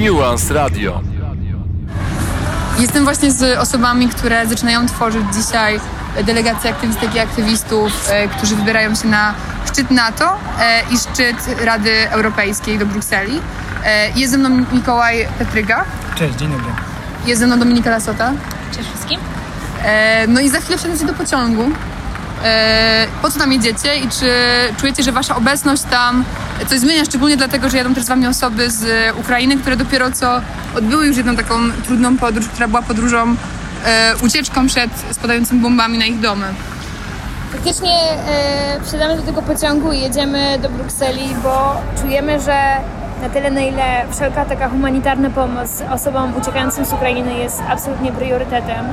Nuance Radio. Jestem właśnie z osobami, które zaczynają tworzyć dzisiaj delegacje aktywistek i aktywistów, e, którzy wybierają się na szczyt NATO e, i szczyt Rady Europejskiej do Brukseli. E, Jest ze mną Mikołaj Petryga, Cześć, dzień dobry. jest ze mną Dominika Lasota. Cześć wszystkim. No i za chwilę wsiadacie do pociągu. Po co tam jedziecie i czy czujecie, że wasza obecność tam coś zmienia? Szczególnie dlatego, że jadą też z wami osoby z Ukrainy, które dopiero co odbyły już jedną taką trudną podróż, która była podróżą, e, ucieczką przed spadającymi bombami na ich domy. Faktycznie e, wsiadamy do tego pociągu i jedziemy do Brukseli, bo czujemy, że na tyle, na ile wszelka taka humanitarna pomoc osobom uciekającym z Ukrainy jest absolutnie priorytetem,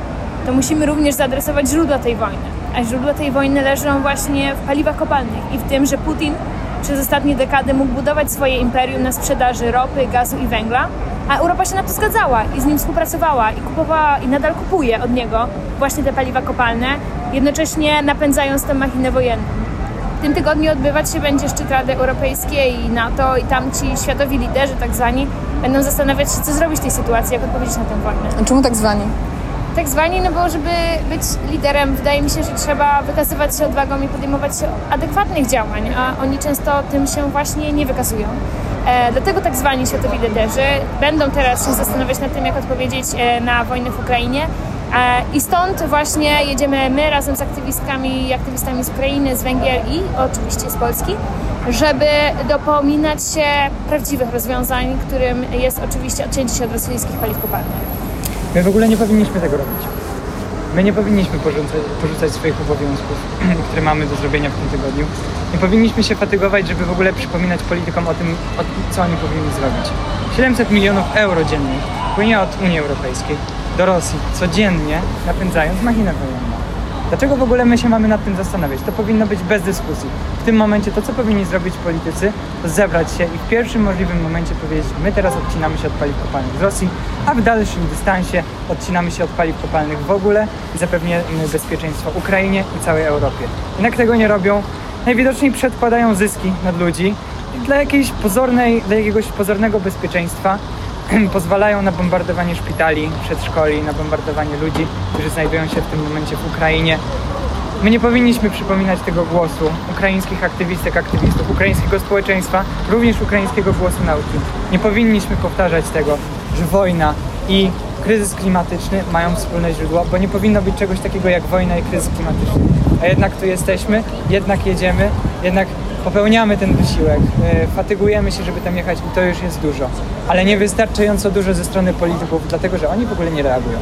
to musimy również zaadresować źródła tej wojny. A źródła tej wojny leżą właśnie w paliwach kopalnych i w tym, że Putin przez ostatnie dekady mógł budować swoje imperium na sprzedaży ropy, gazu i węgla, a Europa się na to zgadzała i z nim współpracowała i kupowała i nadal kupuje od niego właśnie te paliwa kopalne, jednocześnie napędzając tę machinę wojenną. W tym tygodniu odbywać się będzie szczyt Rady Europejskiej i NATO i tam ci światowi liderzy tak zwani będą zastanawiać się, co zrobić w tej sytuacji, jak odpowiedzieć na tę wojnę. A czemu tak zwani? Tak zwani, no bo żeby być liderem, wydaje mi się, że trzeba wykazywać się odwagą i podejmować się adekwatnych działań, a oni często tym się właśnie nie wykazują. E, dlatego tak zwani światowi liderzy będą teraz się zastanawiać nad tym, jak odpowiedzieć e, na wojnę w Ukrainie. E, I stąd właśnie jedziemy my razem z aktywistkami i aktywistami z Ukrainy, z Węgier i oczywiście z Polski, żeby dopominać się prawdziwych rozwiązań, którym jest oczywiście odcięcie się od rosyjskich paliw kopalnych. My w ogóle nie powinniśmy tego robić. My nie powinniśmy porzucać, porzucać swoich obowiązków, które mamy do zrobienia w tym tygodniu. Nie powinniśmy się fatygować, żeby w ogóle przypominać politykom o tym, o co oni powinni zrobić. 700 milionów euro dziennie płynie od Unii Europejskiej do Rosji codziennie, napędzając machinę wojenną. Dlaczego w ogóle my się mamy nad tym zastanawiać? To powinno być bez dyskusji. W tym momencie to, co powinni zrobić politycy, to zebrać się i w pierwszym możliwym momencie powiedzieć, my teraz odcinamy się od paliw kopalnych z Rosji, a w dalszym dystansie odcinamy się od paliw kopalnych w ogóle i zapewniamy bezpieczeństwo Ukrainie i całej Europie. Jednak tego nie robią. Najwidoczniej przedkładają zyski nad ludzi dla jakiejś pozornej, dla jakiegoś pozornego bezpieczeństwa pozwalają na bombardowanie szpitali, przedszkoli, na bombardowanie ludzi, którzy znajdują się w tym momencie w Ukrainie. My nie powinniśmy przypominać tego głosu ukraińskich aktywistek, aktywistów, ukraińskiego społeczeństwa, również ukraińskiego głosu nauki. Nie powinniśmy powtarzać tego, że wojna i kryzys klimatyczny mają wspólne źródła, bo nie powinno być czegoś takiego jak wojna i kryzys klimatyczny. A jednak tu jesteśmy, jednak jedziemy, jednak popełniamy ten wysiłek, yy, fatygujemy się, żeby tam jechać i to już jest dużo. Ale nie wystarczająco dużo ze strony polityków, dlatego że oni w ogóle nie reagują.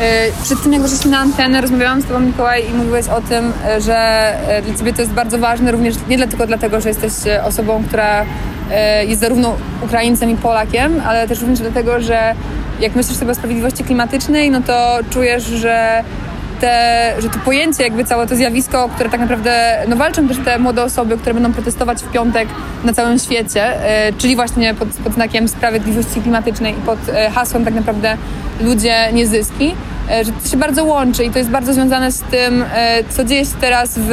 E, Przed tym, jak weszliśmy na antenę, rozmawiałam z Tobą, Mikołaj, i mówiłeś o tym, e, że e, dla Ciebie to jest bardzo ważne, również nie tylko dlatego, że jesteś e, osobą, która e, jest zarówno Ukraińcem i Polakiem, ale też również dlatego, że jak myślisz sobie o sprawiedliwości klimatycznej, no to czujesz, że te, że to pojęcie, jakby całe to zjawisko, które tak naprawdę, no walczą też te młode osoby, które będą protestować w piątek na całym świecie, e, czyli właśnie pod, pod znakiem sprawiedliwości klimatycznej i pod e, hasłem tak naprawdę ludzie nie zyski, e, że to się bardzo łączy i to jest bardzo związane z tym, co dzieje się teraz w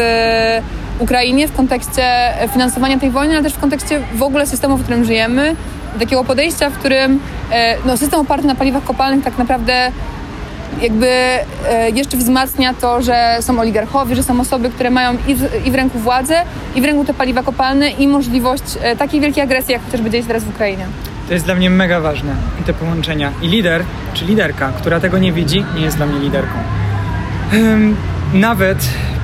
Ukrainie w kontekście finansowania tej wojny, ale też w kontekście w ogóle systemu, w którym żyjemy, takiego podejścia, w którym no, system oparty na paliwach kopalnych tak naprawdę jakby e, jeszcze wzmacnia to, że są oligarchowie, że są osoby, które mają i w, ręku władzę, i w ręku te paliwa kopalne i możliwość e, takiej wielkiej agresji, jak chociażby dzieje się teraz w Ukrainie. To jest dla mnie mega ważne, te połączenia. I lider, czy liderka, która tego nie widzi, nie jest dla mnie liderką. Nawet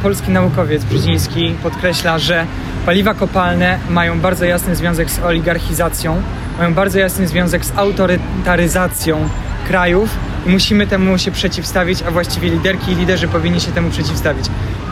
polski naukowiec Brzeziński podkreśla, że paliwa kopalne mają bardzo jasny związek z oligarchizacją, mają bardzo jasny związek z autorytaryzacją krajów musimy temu się przeciwstawić, a właściwie liderki i liderzy powinni się temu przeciwstawić.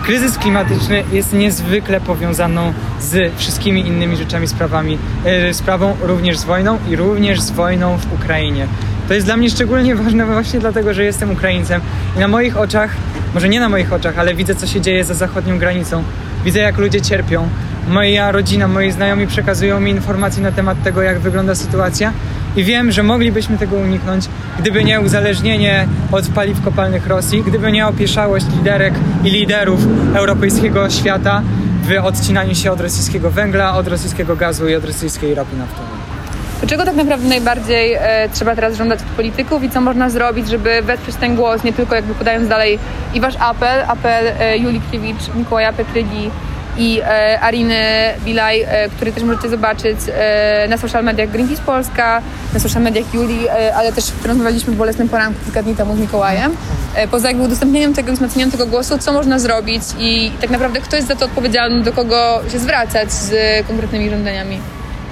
Kryzys klimatyczny jest niezwykle powiązaną z wszystkimi innymi rzeczami, sprawami, e, sprawą również z wojną i również z wojną w Ukrainie. To jest dla mnie szczególnie ważne właśnie dlatego, że jestem Ukraińcem i na moich oczach, może nie na moich oczach, ale widzę co się dzieje za zachodnią granicą. Widzę jak ludzie cierpią. Moja rodzina, moi znajomi przekazują mi informacje na temat tego, jak wygląda sytuacja i wiem, że moglibyśmy tego uniknąć, gdyby nie uzależnienie od paliw kopalnych Rosji, gdyby nie opieszałość liderek i liderów europejskiego świata w odcinaniu się od rosyjskiego węgla, od rosyjskiego gazu i od rosyjskiej ropy naftowej. to czego tak naprawdę najbardziej e, trzeba teraz żądać od polityków i co można zrobić, żeby wesprzeć ten głos, nie tylko jakby podając dalej i wasz apel, apel e, Julii Kiewicz, Mikołaja Petrygi i e, Ariny Bilaj, e, który też możecie zobaczyć e, na social mediach Greenpeace Polska, na social mediach Julii, e, ale też rozmawialiśmy w Bolesnym Poranku kilka dni temu z Mikołajem. E, poza jakby udostępnieniem tego wzmacnianiem tego głosu, co można zrobić i tak naprawdę kto jest za to odpowiedzialny, do kogo się zwracać z konkretnymi żądaniami.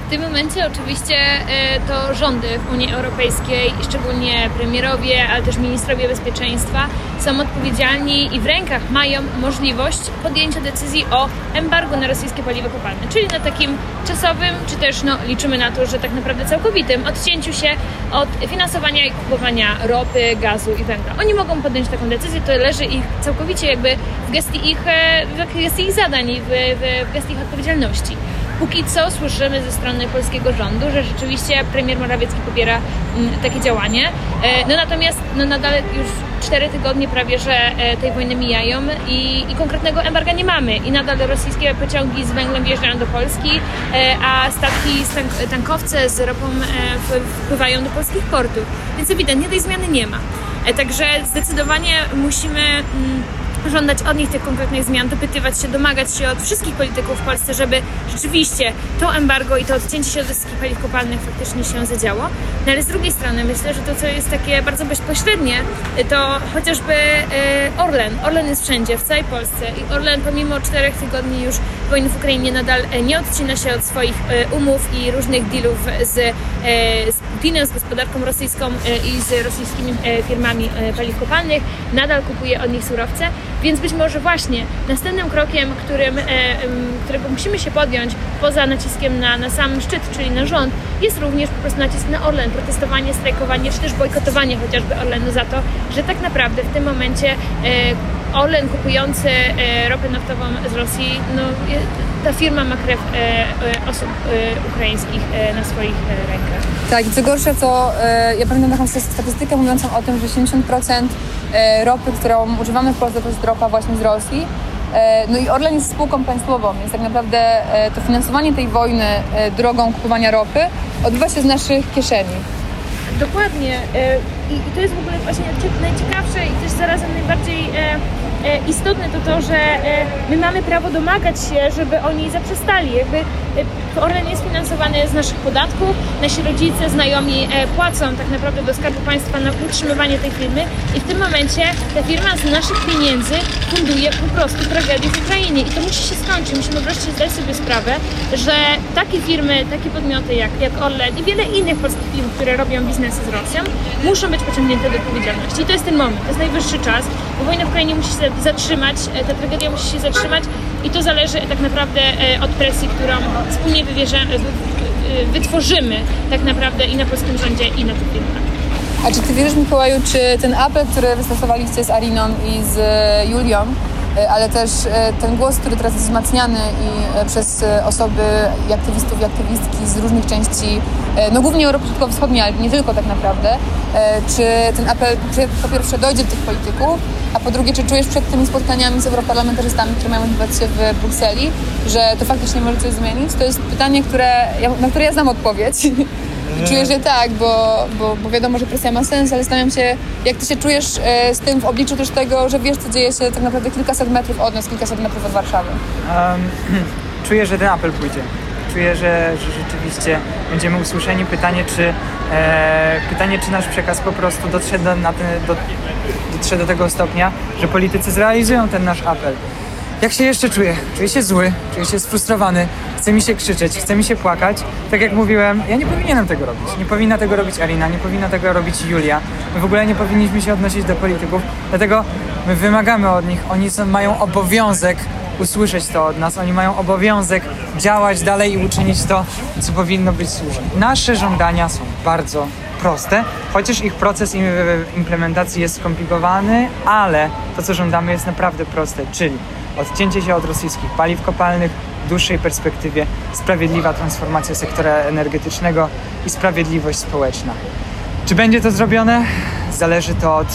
W tym momencie oczywiście e, to rządy w Unii Europejskiej, szczególnie premierowie, ale też ministrowie bezpieczeństwa są odpowiedzialni i w rękach mają możliwość podjęcia decyzji o embargo na rosyjskie paliwo kopalne, czyli na takim czasowym, czy też no, liczymy na to, że tak naprawdę całkowitym odcięciu się od finansowania i kupowania ropy, gazu i węgla. Oni mogą podjąć taką decyzję, to leży ich całkowicie jakby w gestii ich, e, w gestii ich zadań i w, w, w gestii ich odpowiedzialności. Póki co słyszymy ze strony polskiego rządu, że rzeczywiście premier Morawiecki popiera mm, takie działanie. E, No natomiast no nadal już cztery tygodnie prawie, że e, tej wojny mijają i, i konkretnego embarga nie mamy. I nadal rosyjskie pociągi z węglem wjeżdżają do Polski, e, a statki, tankowce z ropą wpływają do polskich portów. Więc ewidentnie tej zmiany nie ma. Także zdecydowanie musimy mm, żądać od nich tych konkretnych zmian, dopytywać się, domagać się od wszystkich polityków w Polsce, żeby rzeczywiście to embargo i to odcięcie się od wszystkich paliw kopalnych faktycznie się zadziało. No ale z drugiej strony myślę, że to, co jest takie bardzo bezpośrednie, to chociażby e, Orlen. Orlen jest wszędzie, w całej Polsce i Orlen pomimo czterech tygodni już wojny w Ukrainie nadal e, nie odcina się od swoich e, umów i różnych dealów z, z Putinem, z gospodarką rosyjską e, i z rosyjskimi e, firmami e, paliw kopalnych, nadal kupuje od nich surowce, więc być może właśnie następnym krokiem, którym, którego musimy się podjąć poza naciskiem na, na sam szczyt, czyli na rząd, jest również po prostu nacisk na Orlen, protestowanie, strajkowanie, czy też bojkotowanie chociażby Orlenu za to, że tak naprawdę w tym momencie Orlen kupujący e, ropę naftową z Rosji, no, ta firma ma krew e, e, osób ukraińskich na swoich rękach. Tak, i co gorsza, to ja pamiętam taką statystykę mówiącą o tym, że 70% e, ropy, którą używamy w Polsce, to jest ropa właśnie z Rosji. No i Orlen jest spółką państwową, więc tak naprawdę to finansowanie tej wojny drogą kupowania ropy odbywa się z naszych kieszeni. Dokładnie. I i to jest w ogóle właśnie cie- najciekawsze i też zarazem najbardziej e, e, istotne to to, że e, my mamy prawo domagać się, żeby oni zaprzestali. Jakby e, Orlen jest finansowany z naszych podatków, nasi rodzice, znajomi e, płacą tak naprawdę do Skarbu Państwa na utrzymywanie tej firmy i w tym momencie ta firma z naszych pieniędzy funduje po prostu tragedię w Ukrainie i to musi się skończyć. Musimy wreszcie zdać sobie sprawę, że takie firmy, takie podmioty jak, jak Orlen i wiele innych polskich firm, które robią biznesy z Rosją, muszą być pociągnięte do odpowiedzialności. I to jest ten moment, to jest najwyższy czas, bo wojna w Ukrainie musi się zatrzymać, e, ta tragedia musi się zatrzymać i to zależy tak naprawdę e, od presji, którą wspólnie wytworzymy tak naprawdę i na polskim rządzie i na tych firmach. A czy ty wierzysz, Mikołaju, czy ten apel, który wystosowaliście z Ariną i z e, Julią, e, ale też e, ten głos, który teraz jest wzmacniany i e, przez e, osoby i aktywistów i aktywistki z różnych części, e, no głównie Europy Środkowo-Wschodniej, ale nie tylko tak naprawdę, e, czy ten apel po- pierwsze dojdzie do tych polityków, a po drugie, czy czujesz przed tymi spotkaniami z europarlamentarzystami, które mają odbywać się w Brukseli, że to faktycznie może coś zmienić? To jest pytanie, które, na które ja znam odpowiedź. I Czuję, że tak, bo, bo, bo wiadomo, że presja ma sens, ale zastanawiam się, jak ty się czujesz e, z tym w obliczu też tego, że wiesz, co dzieje się tak naprawdę kilkaset metrów od nas, kilkaset metrów od Warszawy. Em, czuję, że ten apel pójdzie. Czuję, że, że rzeczywiście będziemy usłyszeni. Pytanie, czy e, pytanie, czy nasz przekaz po prostu dotrze do, na ten, do, dotrze do tego stopnia, że politycy zrealizują ten nasz apel. Jak się jeszcze czuję? Czuję się zły, czuję się sfrustrowany, chce mi się krzyczeć, chce mi się płakać. Tak jak mówiłem, ja nie powinienem tego robić. Nie powinna tego robić Alina, nie powinna tego robić Julia. My w ogóle nie powinniśmy się odnosić do polityków, dlatego my wymagamy od nich, oni są, mają obowiązek usłyszeć to od nas, oni mają obowiązek działać dalej i uczynić to, co powinno być słuszne. Nasze żądania są bardzo proste, chociaż ich proces im- implementacji jest skomplikowany, ale to, co żądamy, jest naprawdę proste, czyli odcięcie się od rosyjskich paliw kopalnych, w dłuższej perspektywie sprawiedliwa transformacja sektora energetycznego i sprawiedliwość społeczna. Czy będzie to zrobione? Zależy to od,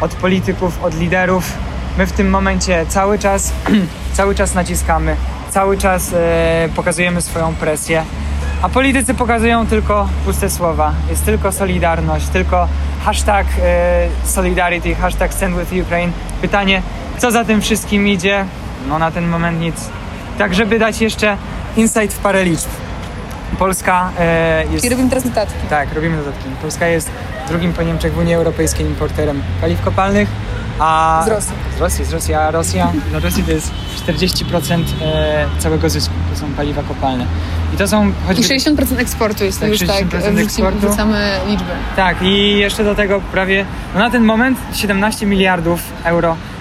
od polityków, od liderów. My w tym momencie cały czas, cały czas naciskamy, cały czas e, pokazujemy swoją presję. A politycy pokazują tylko puste słowa. Jest tylko solidarność, tylko hashtag e, solidarity, hashtag stand with Ukraine. Pytanie, co za tym wszystkim idzie? No na ten moment nic. Tak, żeby dać jeszcze insight w parę liczb. Polska e, jest... I robimy teraz notatki. Tak, robimy dodatki. Polska jest drugim po Niemczech w Unii Europejskiej importerem paliw kopalnych, a... Z Rosji. Z Rosji, z Rosji, a Rosja, dla Rosji to jest 40% e, całego zysku, to są paliwa kopalne. I to są I choćby... 60% eksportu, jeśli Tak, już tak 60% wrzucimy, eksportu. wrzucamy liczby. Tak, i jeszcze do tego prawie, no na ten moment 17 miliardów euro e,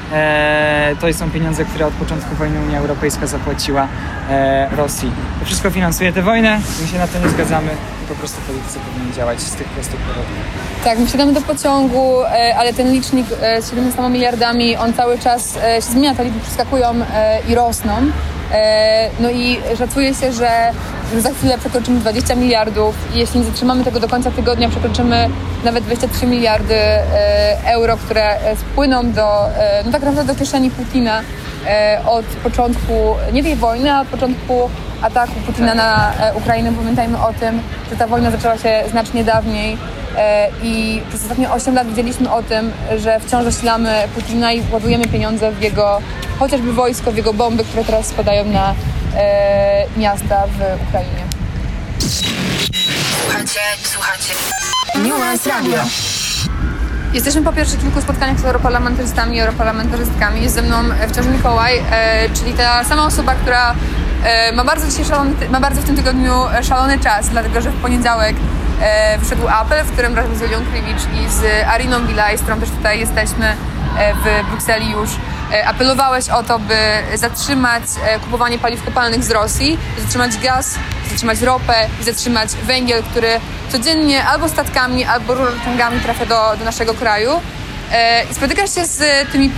to są pieniądze, które od początku wojny Unia Europejska zapłaciła e, Rosji. To wszystko finansuje tę wojnę, my się na to nie zgadzamy po prostu politycy powinni działać z tych prostych powodów. Tak, my wsiadamy do pociągu, e, ale ten licznik e, z 17 miliardami, on cały czas e, się zmienia, te liczby przeskakują e, i rosną. E, No i szacuje się, że za chwilę przekroczymy 20 miliardów. I jeśli nie zatrzymamy tego do końca tygodnia, przekroczymy nawet 23 miliardy e, euro, które e, spłyną do, no tak naprawdę do kieszeni Putina od początku, nie tej wojny, a od początku ataku Putina na e, Ukrainę. Pamiętajmy o tym, że ta wojna zaczęła się znacznie dawniej i przez ostatnie 8 lat widzieliśmy o tym, że wciąż zasilamy Putina i ładujemy pieniądze w jego, chociażby wojsko, w jego bomby, które teraz spadają na e, miasta w Ukrainie. Słuchacie, słuchacie. Nuance Radio. Jesteśmy po pierwszych kilku spotkaniach z europarlamentarzystami i europarlamentarzystkami. Jest ze mną wciąż Mikołaj, e, czyli ta sama osoba, która e, ma bardzo dzisiaj szalony, ma bardzo w tym tygodniu szalony czas, dlatego że w poniedziałek e, wyszedł apel, w którym razem z Julią Krywicz i z Ariną Bilaj, z którą też tutaj jesteśmy e, w Brukseli już, e, apelowałeś o to, by zatrzymać e, kupowanie paliw kopalnych z Rosji, zatrzymać gaz, zatrzymać ropę i zatrzymać węgiel, który codziennie albo statkami, albo rurociągami trafia do, do naszego kraju. I spotykasz się z tymi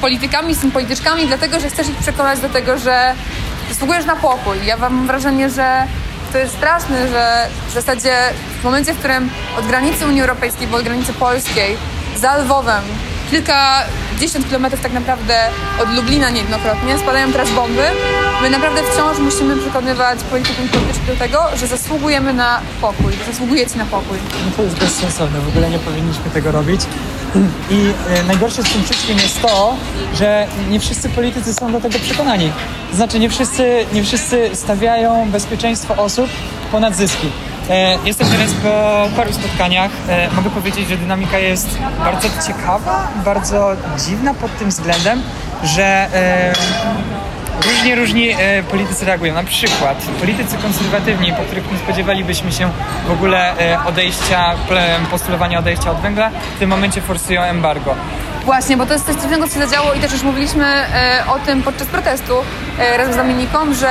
politykami, z tymi polityczkami, dlatego że chcesz ich przekonać do tego, że zasługujesz na pokój. Ja mam wrażenie, że to jest straszne, że w zasadzie w momencie, w którym od granicy Unii Europejskiej, bo od granicy polskiej, za Lwowem, kilkadziesiąt kilometrów tak naprawdę od Lublina niejednokrotnie, spadają teraz bomby. My naprawdę wciąż musimy przekonywać polityków politycznych do tego, że zasługujemy na pokój, że zasługujecie na pokój. No to jest bezsensowne, w ogóle nie powinniśmy tego robić. I e, najgorsze z tym wszystkim jest to, że nie wszyscy politycy są do tego przekonani. To znaczy nie wszyscy, nie wszyscy stawiają bezpieczeństwo osób ponad zyski. E, Jestem teraz po paru spotkaniach. E, Mogę powiedzieć, że dynamika jest bardzo ciekawa, bardzo dziwna pod tym względem, że e, Różnie różni politycy reagują. Na przykład politycy konserwatywni, po których nie spodziewalibyśmy się w ogóle odejścia, postulowania odejścia od węgla, w tym momencie forsują embargo. Właśnie, bo to jest coś dziwnego, co się zadziało i też już mówiliśmy e, o tym podczas protestu e, razem z Dominiką, że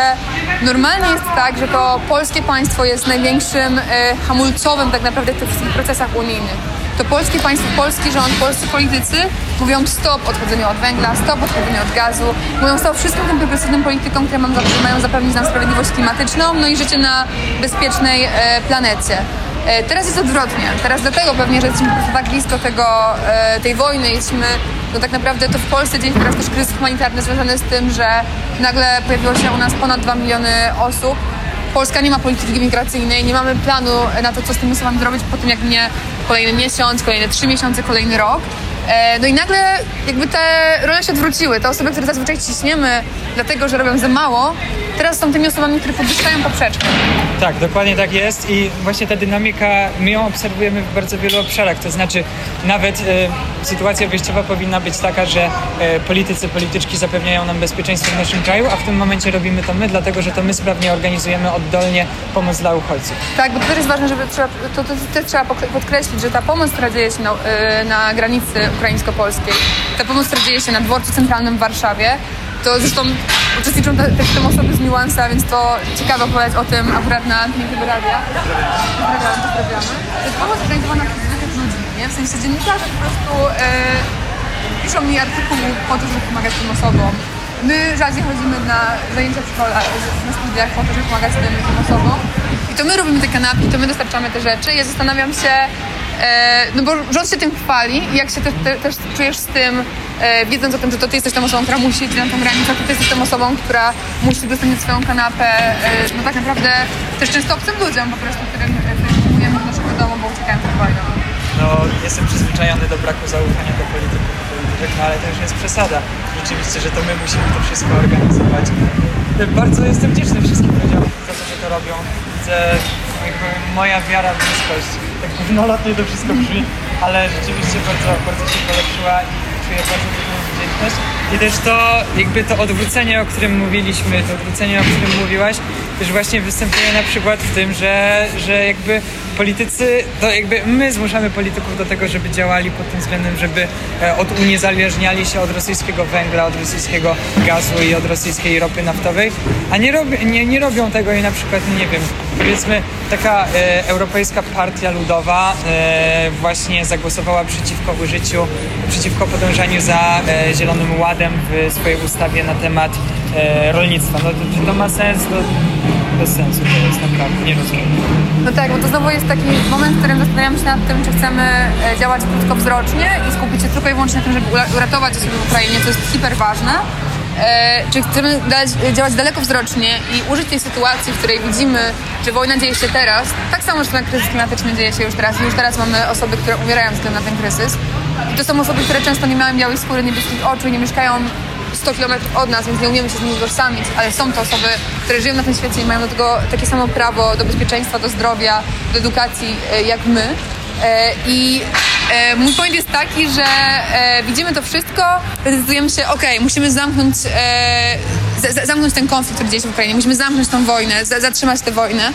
normalnie jest tak, że to polskie państwo jest największym e, hamulcowym tak naprawdę w tych wszystkich procesach unijnych. To polskie państwo, polski rząd, polscy politycy mówią stop odchodzeniu od węgla, stop odchodzeniu od gazu, mówią stop wszystkim tym progresywnym politykom, które mają zapewnić nam sprawiedliwość klimatyczną, no i życie na bezpiecznej e, planecie. E, Teraz jest odwrotnie. Teraz dlatego pewnie, że jesteśmy tak blisko tego, e, tej wojny, jesteśmy, no tak naprawdę to w Polsce się teraz też kryzys humanitarny związany z tym, że nagle pojawiło się u nas ponad 2 miliony osób. Polska nie ma polityki migracyjnej, nie mamy planu na to, co z tymi osobami zrobić po tym, jak minie kolejny miesiąc, kolejne trzy miesiące, kolejny rok. E, No i nagle jakby te role się odwróciły. Te osoby, które zazwyczaj ciśniemy dlatego, że robią za mało, teraz są tymi osobami, które podwyższają poprzeczkę. Tak, dokładnie tak jest i właśnie ta dynamika, my ją obserwujemy w bardzo wielu obszarach, to znaczy nawet e, sytuacja wyjściowa powinna być taka, że e, politycy, polityczki zapewniają nam bezpieczeństwo w naszym kraju, a w tym momencie robimy to my, dlatego że to my sprawnie organizujemy oddolnie pomoc dla uchodźców. Tak, bo to też jest ważne, żeby trzeba, to, to też trzeba podkreślić, że ta pomoc, która dzieje się na, y, na granicy ukraińsko-polskiej, ta pomoc, która dzieje się na dworcu centralnym w Warszawie, to zresztą uczestniczą te- też w tym osoby z Nuansa, więc to ciekawe opowiadać o tym akurat na antenie tego radia. Pozdrawiamy, pozdrawiamy. To jest pomoc organizowana przez zwykłych ludzi, nie? W sensie dziennikarze po prostu y, piszą mi artykuły po to, żeby pomagać tym osobom. My rzadziej chodzimy na zajęcia w szkole, na studiach po to, żeby pomagać tym, osobom. I to my robimy te kanapki, to my dostarczamy te rzeczy. Ja zastanawiam się, E, no bo rząd się tym chwali i jak się te, te, też czujesz z tym, e, wiedząc o tym, że to ty jesteś tą osobą, która musi iść na tą granicę, to ty jesteś tą osobą, która musi udostępnić swoją kanapę, e, no tak naprawdę też często obcym ludziom po prostu, którym, e, którym kupujemy do naszego domu, bo uciekają przed wojną. no, jestem przyzwyczajony do braku zaufania do polityków i polityczek, no ale to już jest przesada. Rzeczywiście, że to my musimy to wszystko organizować. Bardzo jestem wdzięczny wszystkim ludziom za to, że to robią. Widzę moja wiara w bliskość. Tak gównolotnie to wszystko brzmi, ale rzeczywiście bardzo, bardzo się polepszyła i czuję bardzo dużą wdzięczność. I też to jakby to odwrócenie, o którym mówiliśmy, to odwrócenie, o którym mówiłaś, też właśnie występuje na przykład w tym, że, że jakby politycy, to jakby my zmuszamy polityków do tego, żeby działali pod tym względem, żeby e, od uniezależniali się od rosyjskiego węgla, od rosyjskiego gazu i od rosyjskiej ropy naftowej, a nie, nie, nie robią tego i na przykład, nie wiem, powiedzmy taka e, Europejska Partia Ludowa e, właśnie zagłosowała przeciwko użyciu, przeciwko podążaniu za e, Zielonym Ładem w swojej ustawie na temat e, rolnictwa. No to, czy to ma sens? To bez sensu to jest naprawdę, nie rozumiem. No tak, bo to znowu jest taki moment, w którym zastanawiamy się nad tym, czy chcemy e, działać krótkowzrocznie i skupić się tylko i wyłącznie na tym, żeby ura- uratować osoby w Ukrainie, co jest hiper ważne. E, czy chcemy dać, działać dalekowzrocznie i użyć tej sytuacji, w której widzimy, że wojna dzieje się teraz, tak samo, że ten kryzys klimatyczny dzieje się już teraz i już teraz mamy osoby, które umierają ze względu na ten kryzys. I to są osoby, które często nie mają białej skóry, niebieskich oczu i nie mieszkają 100 km od nas, więc nie umiemy się z nimi utożsamić, ale są to osoby, które żyją na tym świecie i mają do tego takie samo prawo do bezpieczeństwa, do zdrowia, do edukacji e, jak my. E, I e, mój point jest taki, że widzimy to wszystko, decydujemy się, okej, musimy zamknąć, zamknąć ten konflikt, który dzieje się w Ukrainie, musimy zamknąć tą wojnę, za, zatrzymać tę wojnę,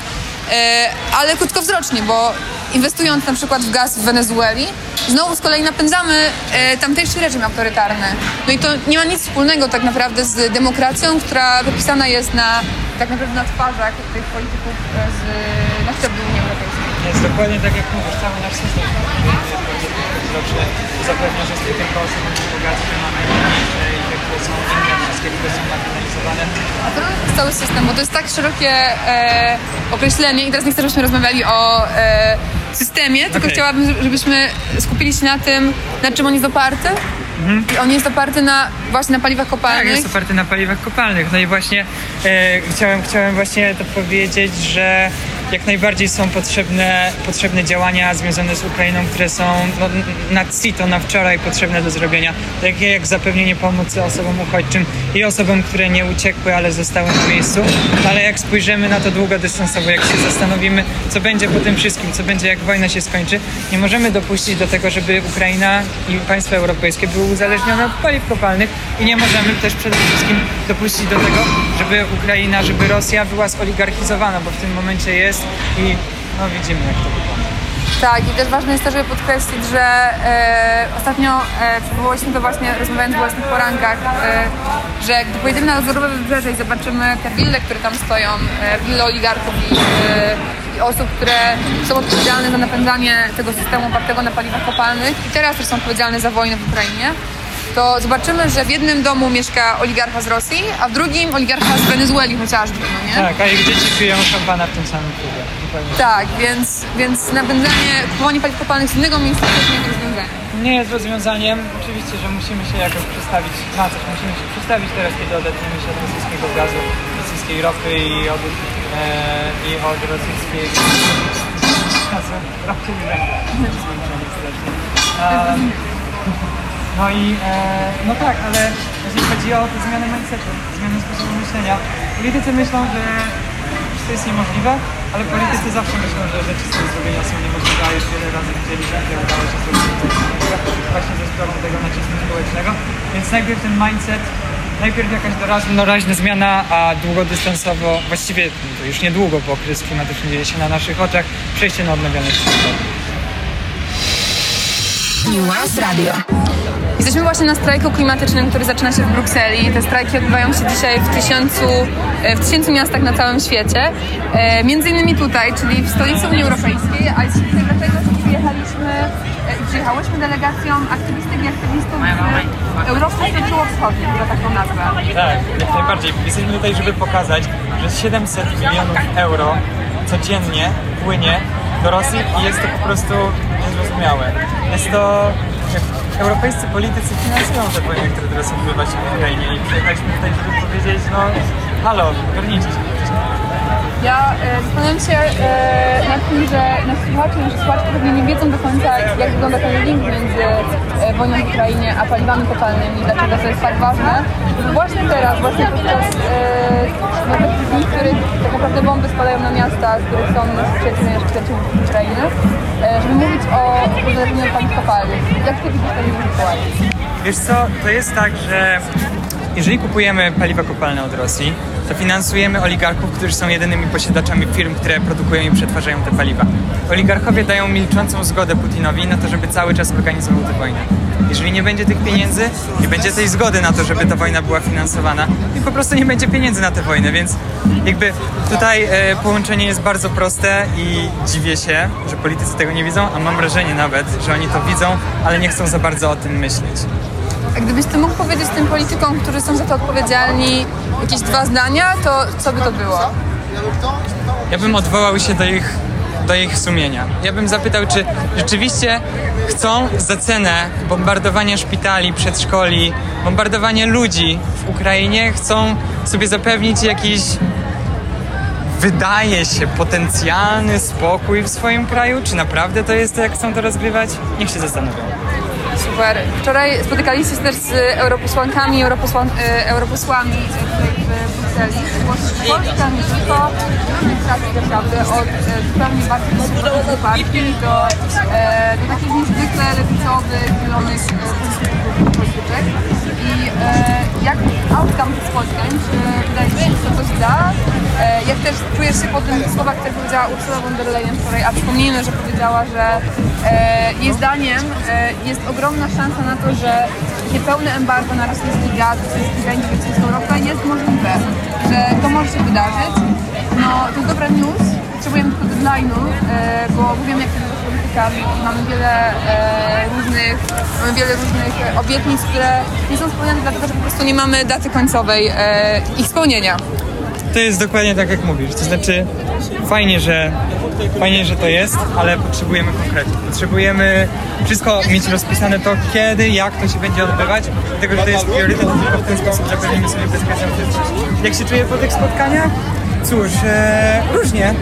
ale krótkowzrocznie, bo inwestując na przykład w gaz w Wenezueli, znowu z kolei napędzamy e, tamtejszy reżim autorytarny. No i to nie ma nic wspólnego tak naprawdę z demokracją, która wypisana jest na tak naprawdę na twarzach tych polityków e, z, na szczeblu Unii Europejskiej. Jest dokładnie tak jak mówisz, cały nasz system zapewnia, że z tych osób bogactwa mamy są wszystkie, które są marginalizowane. A to jest cały system, bo to jest tak szerokie e, określenie i teraz nie chcę, żebyśmy rozmawiali o e, systemie, tylko Okej. chciałabym, żebyśmy skupili się na tym, na czym on jest oparty. I on jest oparty na właśnie na paliwach Tak, kopalnych. jest oparty na paliwach kopalnych. No i właśnie e, chciałem, chciałem właśnie to powiedzieć, że jak najbardziej są potrzebne, potrzebne działania związane z Ukrainą, które są no, na CITO, na wczoraj potrzebne do zrobienia. Takie jak zapewnienie pomocy osobom uchodźczym i osobom, które nie uciekły, ale zostały na miejscu. Ale jak spojrzymy na to długodystansowo, jak się zastanowimy, co będzie po tym wszystkim, co będzie jak wojna się skończy, nie możemy dopuścić do tego, żeby Ukraina i państwa europejskie były uzależnione od paliw kopalnych i nie możemy też przede wszystkim dopuścić do tego, żeby Ukraina, żeby Rosja była zoligarchizowana, bo w tym momencie jest i no widzimy jak to wygląda. Tak, i też ważne jest to, żeby podkreślić, że e, ostatnio e, przywołałyśmy to właśnie rozmawiając w własnych porankach, e, że gdy pojedziemy na Azorowe Wybrzeże i zobaczymy te wille, które tam stoją, e, wille oligarchów i, e, i osób, które są odpowiedzialne za napędzanie tego systemu opartego na paliwach kopalnych i teraz też są odpowiedzialne za wojnę w Ukrainie, to zobaczymy, że w jednym domu mieszka oligarcha z Rosji, a w drugim oligarcha z Wenezueli chociażby, no nie? Tak, a ich dzieci piją szampana w tym samym klubie. Zupełnie. Tak, więc, więc napędzanie, kupowanie paliw kopalnych z innego miejsca to jest nie jest rozwiązanie. Nie jest rozwiązaniem. Oczywiście, że musimy się jakoś przestawić na coś. Musimy się przestawić teraz, kiedy odetniemy się od rosyjskiego gazu, rosyjskiej ropy i od, e, i od rosyjskiej ropy i węgla. Em, No i e, no tak, ale jeżeli chodzi o tę zmianę mindsetu, zmianę sposobu myślenia, politycy myślą, że to jest niemożliwe, ale politycy zawsze myślą, że rzeczy tego zrobienia są niemożliwe, a już wiele razy widzieliśmy, że udało się zrobić właśnie ze sprawy tego nacisku społecznego. Więc najpierw ten mindset, najpierw jakaś doraźna, zmiana, a długodystansowo, właściwie już niedługo, bo kryzys klimatyczny dzieje się na naszych oczach, przejście na odnawialne źródła. Nuance Radio. Jesteśmy właśnie na strajku klimatycznym, który zaczyna się w Brukseli. Te strajki odbywają się dzisiaj w tysiącu, e, w tysięcy miastach na całym świecie. E, Między innymi tutaj, czyli w stolicy Unii Europejskiej, a jest tutaj dlatego, że przyjechaliśmy e, i przyjechałyśmy delegacją aktywistek i aktywistów z Europy Środkowo-Wschodniej, która taką nazwę. Tak, jak najbardziej. Jesteśmy tutaj, żeby pokazać, że 700 milionów euro codziennie płynie do Rosji i jest to po prostu zrozumiałe. Jest to... Europejscy politycy finansują te wojny, które teraz odbywa się w Ukrainie i przyjechaliśmy tutaj, żeby powiedzieć, no halo, ogarnijcie się. Ja e, zastanawiam się e, nad tym, że nasi słuchacze, nasze słuchaczki pewnie nie wiedzą do końca, jak wygląda ten link między e, wojną w Ukrainie a paliwami kopalnymi, dlaczego to jest tak ważne. Bo właśnie teraz, właśnie podczas e, no, dni, w tak naprawdę bomby spadają na miasta, z których są przyjaciele, nasi przyjaciół Ukrainy, e, żeby mówić o uzależnieniu paliw kopalnych. Jak ty widzisz ten sytuację? Wiesz co, to jest tak, że jeżeli kupujemy paliwa kopalne od Rosji, to finansujemy oligarchów, którzy są jedynymi posiadaczami firm, które produkują i przetwarzają te paliwa. Oligarchowie dają milczącą zgodę Putinowi na to, żeby cały czas organizował tę wojnę. Jeżeli nie będzie tych pieniędzy, nie będzie tej zgody na to, żeby ta wojna była finansowana i po prostu nie będzie pieniędzy na tę wojnę, więc jakby tutaj e, połączenie jest bardzo proste i dziwię się, że politycy tego nie widzą, a mam wrażenie nawet, że oni to widzą, ale nie chcą za bardzo o tym myśleć. A gdybyś ty mógł powiedzieć tym politykom, którzy są za to odpowiedzialni, jakieś dwa zdania, to co by to było? Ja bym odwołał się do ich, do ich sumienia. Ja bym zapytał, czy rzeczywiście chcą za cenę bombardowania szpitali, przedszkoli, bombardowania ludzi w Ukrainie, chcą sobie zapewnić jakiś, wydaje się, potencjalny spokój w swoim kraju? Czy naprawdę to jest to, jak chcą to rozgrywać? Niech się zastanowią. Super. Wczoraj spotykaliście się też z europosłankami, europosłan, e, europosłami w Brukseli. Polska nie tylko administracji naprawdę od zupełnie bardzo konserwatywnej partii do, e, do takich niezwykle lewicowych, zielonych polityczek. I e, jak outcome tych spotkań, czy wydaje ci się, że coś da? E, jak też czujesz się po tych słowach, które powiedziała Ursula von der Leyen wczoraj, a przypomnijmy, że powiedziała, że e, jej zdaniem e, jest ogromna szansa na to, że takie pełne embargo na rosyjski gaz, rosyjski węgiel, rosyjską ropę jest możliwe, że to może się wydarzyć. No, to jest dobra news, potrzebujemy tylko deadline'u, e, bo wiem jak to politykami. Mamy wiele e, różnych, mamy wiele różnych obietnic, które nie są spełniane dlatego, że po prostu nie mamy daty końcowej e, ich spełnienia. To jest dokładnie tak, jak mówisz. To znaczy, fajnie, że, fajnie, że to jest, ale potrzebujemy konkretów. Potrzebujemy wszystko mieć rozpisane to, kiedy, jak to się będzie odbywać, dlatego, że to jest priorytet, tylko w ten sposób sobie bezpieczną przyszłość. Jak się czuję po tych spotkaniach? Cóż, e, różnie.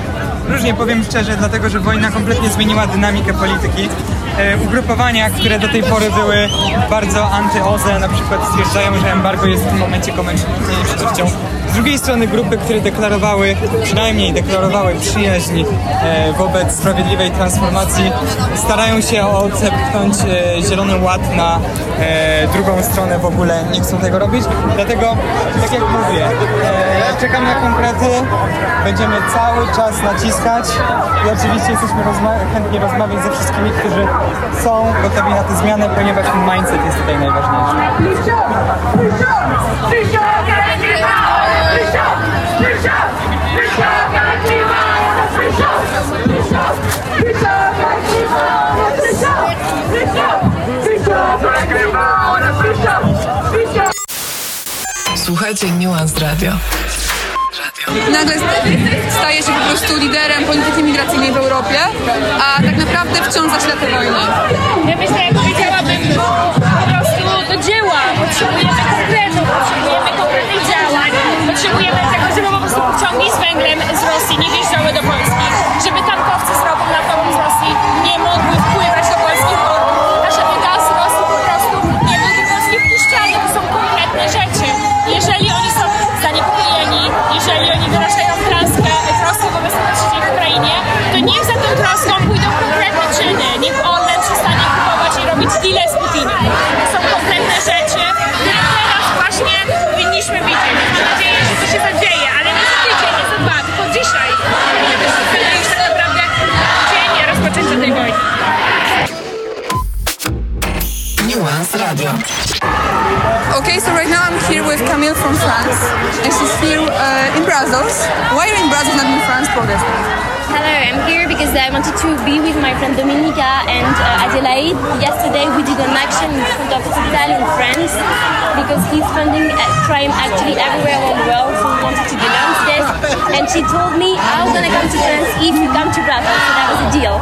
Różnie powiem szczerze, dlatego że wojna kompletnie zmieniła dynamikę polityki. E, ugrupowania, które do tej pory były bardzo anty-OZE, na przykład stwierdzają, że embargo jest w tym momencie koniecznością. Z drugiej strony grupy, które deklarowały, przynajmniej deklarowały przyjaźń e, wobec sprawiedliwej transformacji, starają się odepchnąć e, Zielony Ład na drugą stronę w ogóle, nie chcą tego robić. Dlatego, tak jak mówię, czekam na konkrety, będziemy cały czas naciskać i oczywiście jesteśmy rozma- chętni rozmawiać ze wszystkimi, którzy są gotowi na tę zmianę, ponieważ mindset jest tutaj najważniejszy. Słuchajcie Nuance Radio. Nagle staje się po prostu liderem polityki migracyjnej w Europie, a tak naprawdę wciąż zaczyna tę wojnę. Ja myślę, jak powiedziałabym, po prostu do dzieła. Potrzebujemy konkretu, potrzebujemy konkretnych działań, potrzebujemy tego, żeby po prostu pociągi z węglem z Rosji nie wjeżdżały do Polski, Radio. Okay, so right now I'm here with Camille from France, and she's here uh, in Brussels. Why are you in Brussels, not in France, protesting? Hello, I'm here because I wanted to be with my friend Dominica and uh, Adelaide. Yesterday we did an action in front of Hospital in France because he's funding uh, crime actually everywhere around the world, so we wanted to denounce this. And she told me, I was gonna come to France if you come to Brussels, so that was a deal.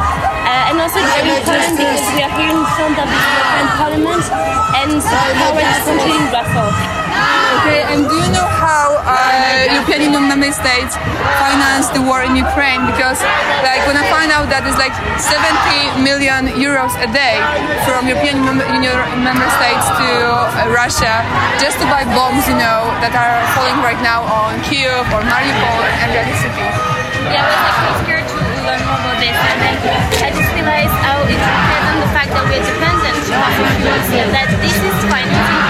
Uh, and also very important because we are here in front of the European Parliament and our country in Brussels. Okay, and do you know how uh, European Union member states finance the war in Ukraine? Because, like, when I find out that it's like 70 million euros a day from European Union member states to uh, Russia just to buy bombs, you know, that are falling right now on Kiev or Mariupol and other cities. Yeah, actually scared to learn more about this and then Realized how it depends on the fact that we're dependent on fuels and that this is financing.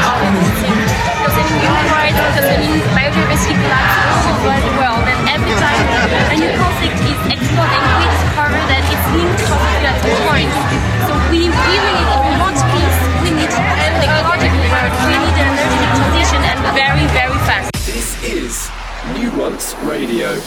Because I mean human rights, mean biodiversity collapse all over the world and every time a new conflict is exploding we discover that it's linked to at some point. So we, really, if we want peace, we need an ecological world, we need an energetic transition and very, very fast. This is Nuance Radio.